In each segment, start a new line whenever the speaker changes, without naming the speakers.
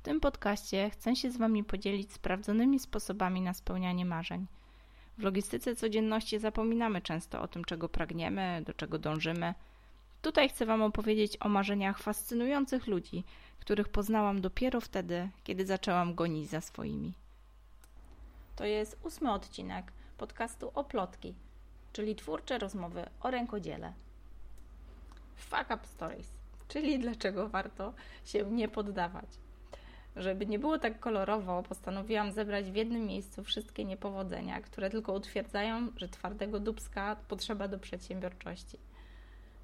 W tym podcaście chcę się z Wami podzielić sprawdzonymi sposobami na spełnianie marzeń. W logistyce codzienności zapominamy często o tym, czego pragniemy, do czego dążymy. Tutaj chcę Wam opowiedzieć o marzeniach fascynujących ludzi, których poznałam dopiero wtedy, kiedy zaczęłam gonić za swoimi. To jest ósmy odcinek podcastu o plotki, czyli twórcze rozmowy o rękodziele. Fuck up stories, czyli dlaczego warto się nie poddawać. Żeby nie było tak kolorowo, postanowiłam zebrać w jednym miejscu wszystkie niepowodzenia, które tylko utwierdzają, że twardego dubska potrzeba do przedsiębiorczości.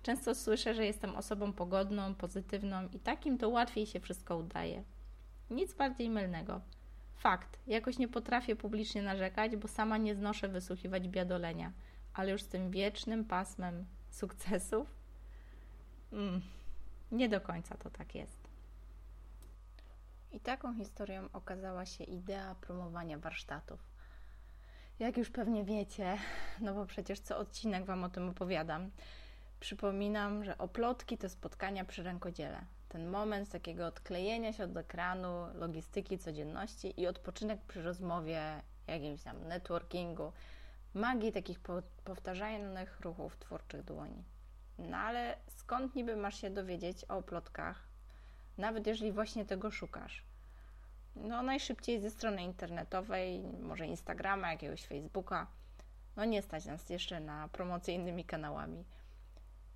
Często słyszę, że jestem osobą pogodną, pozytywną i takim to łatwiej się wszystko udaje. Nic bardziej mylnego. Fakt, jakoś nie potrafię publicznie narzekać, bo sama nie znoszę wysłuchiwać biadolenia, ale już z tym wiecznym pasmem sukcesów? Mm, nie do końca to tak jest. I taką historią okazała się idea promowania warsztatów. Jak już pewnie wiecie, no bo przecież co odcinek Wam o tym opowiadam, przypominam, że oplotki to spotkania przy rękodziele. Ten moment takiego odklejenia się od ekranu, logistyki codzienności i odpoczynek przy rozmowie, jakimś tam networkingu, magii takich powtarzanych ruchów twórczych dłoni. No ale skąd niby masz się dowiedzieć o oplotkach, nawet jeżeli właśnie tego szukasz? No, najszybciej ze strony internetowej, może Instagrama, jakiegoś Facebooka. No, nie stać nas jeszcze na promocję innymi kanałami.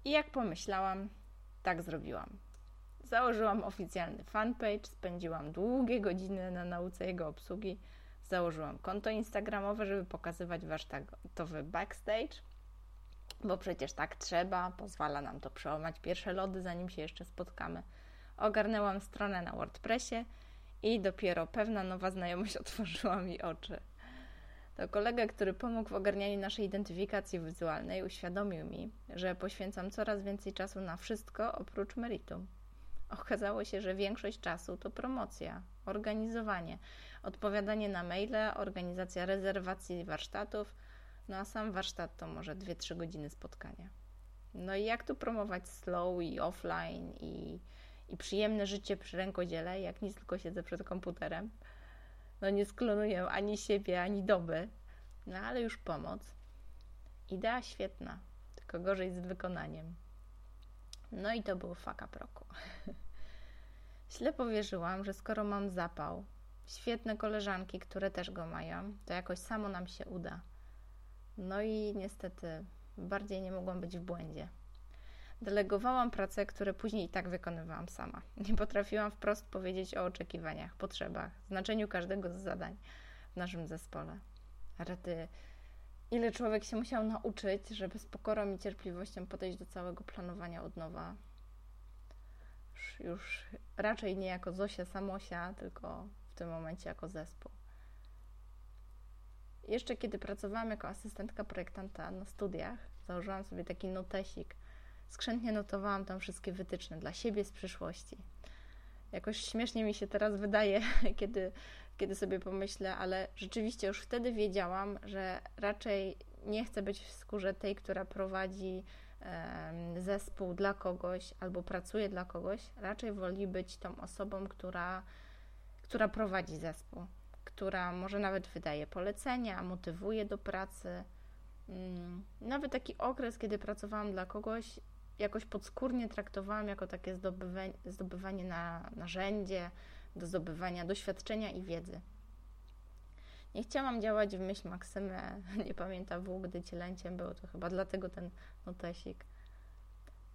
I jak pomyślałam, tak zrobiłam. Założyłam oficjalny fanpage, spędziłam długie godziny na nauce jego obsługi. Założyłam konto Instagramowe, żeby pokazywać warsztatowy backstage, bo przecież tak trzeba, pozwala nam to przełamać pierwsze lody, zanim się jeszcze spotkamy. Ogarnęłam stronę na WordPressie i dopiero pewna nowa znajomość otworzyła mi oczy. To kolega, który pomógł w ogarnianiu naszej identyfikacji wizualnej, uświadomił mi, że poświęcam coraz więcej czasu na wszystko oprócz meritum. Okazało się, że większość czasu to promocja, organizowanie, odpowiadanie na maile, organizacja rezerwacji warsztatów, no a sam warsztat to może 2-3 godziny spotkania. No i jak tu promować slow i offline i i przyjemne życie przy rękodziele, jak nic tylko siedzę przed komputerem. No nie sklonuję ani siebie, ani doby, no ale już pomoc. Idea świetna, tylko gorzej z wykonaniem. No i to był faka proku. Ślepo wierzyłam, że skoro mam zapał, świetne koleżanki, które też go mają, to jakoś samo nam się uda. No i niestety bardziej nie mogłam być w błędzie. Delegowałam prace, które później i tak wykonywałam sama. Nie potrafiłam wprost powiedzieć o oczekiwaniach, potrzebach, znaczeniu każdego z zadań w naszym zespole. Rety, ile człowiek się musiał nauczyć, żeby z pokorą i cierpliwością podejść do całego planowania od nowa. Już, już raczej nie jako Zosia Samosia, tylko w tym momencie jako zespół. Jeszcze kiedy pracowałam jako asystentka projektanta na studiach, założyłam sobie taki notesik – skrzętnie notowałam tam wszystkie wytyczne dla siebie z przyszłości. Jakoś śmiesznie mi się teraz wydaje, kiedy, kiedy sobie pomyślę, ale rzeczywiście już wtedy wiedziałam, że raczej nie chcę być w skórze tej, która prowadzi zespół dla kogoś albo pracuje dla kogoś. Raczej woli być tą osobą, która, która prowadzi zespół, która może nawet wydaje polecenia, motywuje do pracy. Mm, nawet taki okres, kiedy pracowałam dla kogoś, jakoś podskórnie traktowałam jako takie zdobywanie, zdobywanie na narzędzie do zdobywania doświadczenia i wiedzy. Nie chciałam działać w myśl Maksymy, nie pamiętam w gdy cielęciem był, to chyba dlatego ten notesik.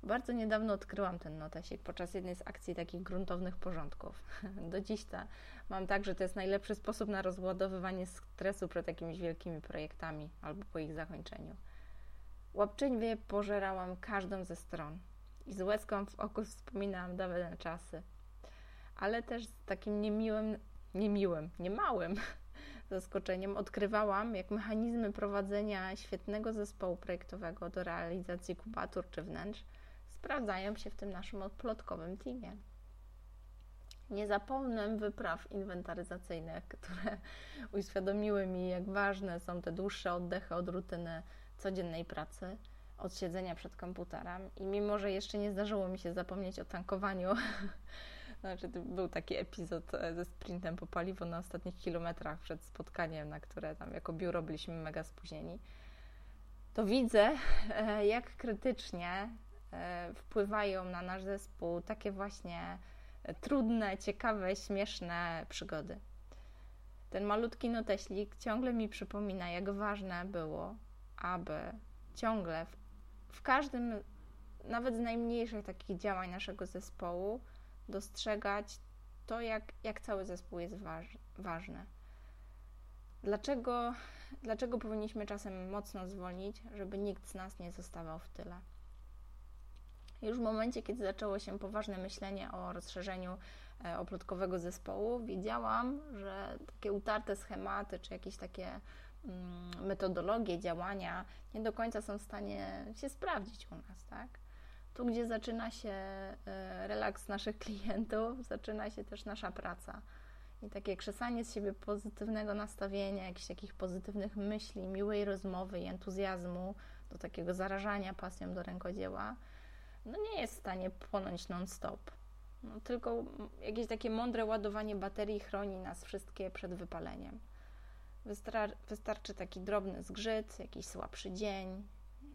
Bardzo niedawno odkryłam ten notesik podczas jednej z akcji takich gruntownych porządków. Do dziś ta, mam tak, że to jest najlepszy sposób na rozładowywanie stresu przed jakimiś wielkimi projektami albo po ich zakończeniu. Łapczywie pożerałam każdą ze stron i z łezką w oku wspominałam dawne czasy. Ale też z takim niemiłym, niemiłym, niemałym zaskoczeniem odkrywałam, jak mechanizmy prowadzenia świetnego zespołu projektowego do realizacji kubatur czy wnętrz sprawdzają się w tym naszym odplotkowym teamie. Nie zapomnę wypraw inwentaryzacyjnych, które uświadomiły mi, jak ważne są te dłuższe oddechy od rutyny codziennej pracy, od siedzenia przed komputerem i mimo, że jeszcze nie zdarzyło mi się zapomnieć o tankowaniu Znaczy, był taki epizod e, ze sprintem po paliwo na ostatnich kilometrach przed spotkaniem, na które tam jako biuro byliśmy mega spóźnieni. To widzę, e, jak krytycznie e, wpływają na nasz zespół takie właśnie trudne, ciekawe, śmieszne przygody. Ten malutki noteślik ciągle mi przypomina, jak ważne było, aby ciągle w, w każdym, nawet z najmniejszych takich działań naszego zespołu, dostrzegać to, jak, jak cały zespół jest waż, ważny. Dlaczego, dlaczego powinniśmy czasem mocno zwolnić, żeby nikt z nas nie zostawał w tyle? Już w momencie, kiedy zaczęło się poważne myślenie o rozszerzeniu e, oplotkowego zespołu, wiedziałam, że takie utarte schematy czy jakieś takie metodologie działania nie do końca są w stanie się sprawdzić u nas, tak? Tu, gdzie zaczyna się e, relaks naszych klientów, zaczyna się też nasza praca. I takie krzesanie z siebie pozytywnego nastawienia, jakichś takich pozytywnych myśli, miłej rozmowy i entuzjazmu, do takiego zarażania pasją do rękodzieła, no nie jest w stanie płonąć non-stop. No, tylko jakieś takie mądre ładowanie baterii chroni nas wszystkie przed wypaleniem. Wystar- wystarczy taki drobny zgrzyt, jakiś słabszy dzień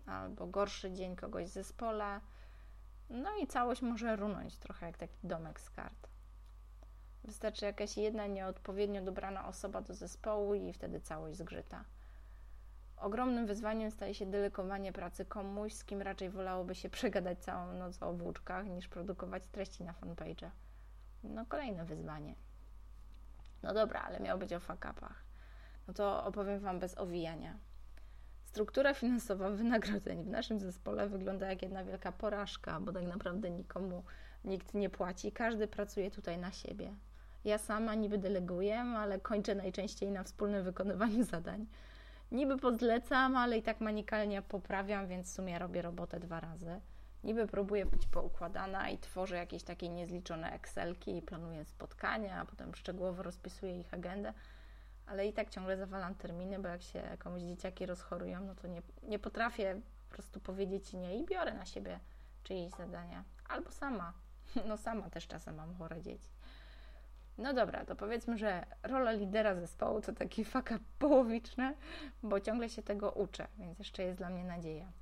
albo gorszy dzień kogoś z zespole, no i całość może runąć trochę jak taki domek z kart. Wystarczy jakaś jedna nieodpowiednio dobrana osoba do zespołu i wtedy całość zgrzyta. Ogromnym wyzwaniem staje się delegowanie pracy komuś, z kim raczej wolałoby się przegadać całą noc o włóczkach, niż produkować treści na fanpage. No kolejne wyzwanie. No dobra, ale miało być o fakapach. No to opowiem Wam bez owijania. Struktura finansowa wynagrodzeń w naszym zespole wygląda jak jedna wielka porażka, bo tak naprawdę nikomu nikt nie płaci, każdy pracuje tutaj na siebie. Ja sama niby deleguję, ale kończę najczęściej na wspólnym wykonywaniu zadań. Niby pozlecam, ale i tak manikalnie poprawiam, więc w sumie robię robotę dwa razy. Niby próbuję być poukładana i tworzę jakieś takie niezliczone Excelki i planuję spotkania, a potem szczegółowo rozpisuję ich agendę, ale i tak ciągle zawalam terminy, bo jak się komuś dzieciaki rozchorują, no to nie, nie potrafię po prostu powiedzieć nie i biorę na siebie czyjeś zadania. Albo sama. No sama też czasem mam chore dzieci. No dobra, to powiedzmy, że rola lidera zespołu to taki faka połowiczny, bo ciągle się tego uczę, więc jeszcze jest dla mnie nadzieja.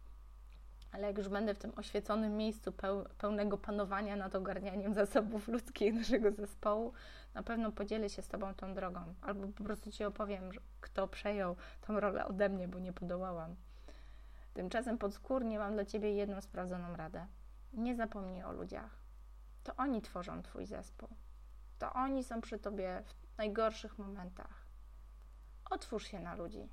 Ale jak już będę w tym oświeconym miejscu pełnego panowania nad ogarnianiem zasobów ludzkich naszego zespołu, na pewno podzielę się z Tobą tą drogą, albo po prostu Ci opowiem, kto przejął tą rolę ode mnie, bo nie podołałam. Tymczasem podskórnie mam dla Ciebie jedną sprawdzoną radę. Nie zapomnij o ludziach. To oni tworzą Twój zespół. To oni są przy Tobie w najgorszych momentach. Otwórz się na ludzi.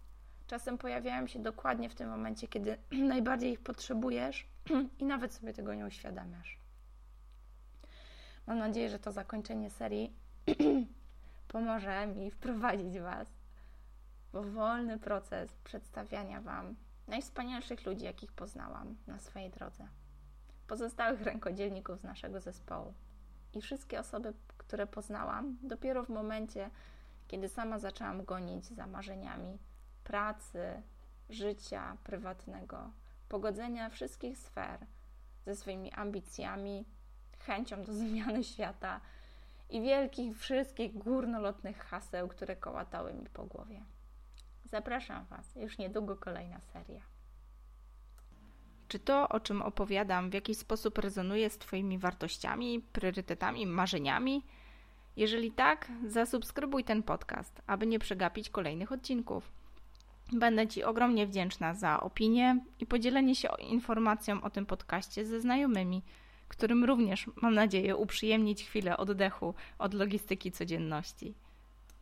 Czasem pojawiają się dokładnie w tym momencie, kiedy najbardziej ich potrzebujesz i nawet sobie tego nie uświadamiasz. Mam nadzieję, że to zakończenie serii pomoże mi wprowadzić Was w wolny proces przedstawiania Wam najwspanialszych ludzi, jakich poznałam na swojej drodze. Pozostałych rękodzielników z naszego zespołu i wszystkie osoby, które poznałam dopiero w momencie, kiedy sama zaczęłam gonić za marzeniami pracy, życia prywatnego, pogodzenia wszystkich sfer ze swoimi ambicjami, chęcią do zmiany świata i wielkich wszystkich górnolotnych haseł, które kołatały mi po głowie. Zapraszam Was, już niedługo kolejna seria.
Czy to, o czym opowiadam, w jakiś sposób rezonuje z Twoimi wartościami, priorytetami, marzeniami? Jeżeli tak, zasubskrybuj ten podcast, aby nie przegapić kolejnych odcinków. Będę Ci ogromnie wdzięczna za opinię i podzielenie się informacją o tym podcaście ze znajomymi, którym również mam nadzieję uprzyjemnić chwilę oddechu od logistyki codzienności.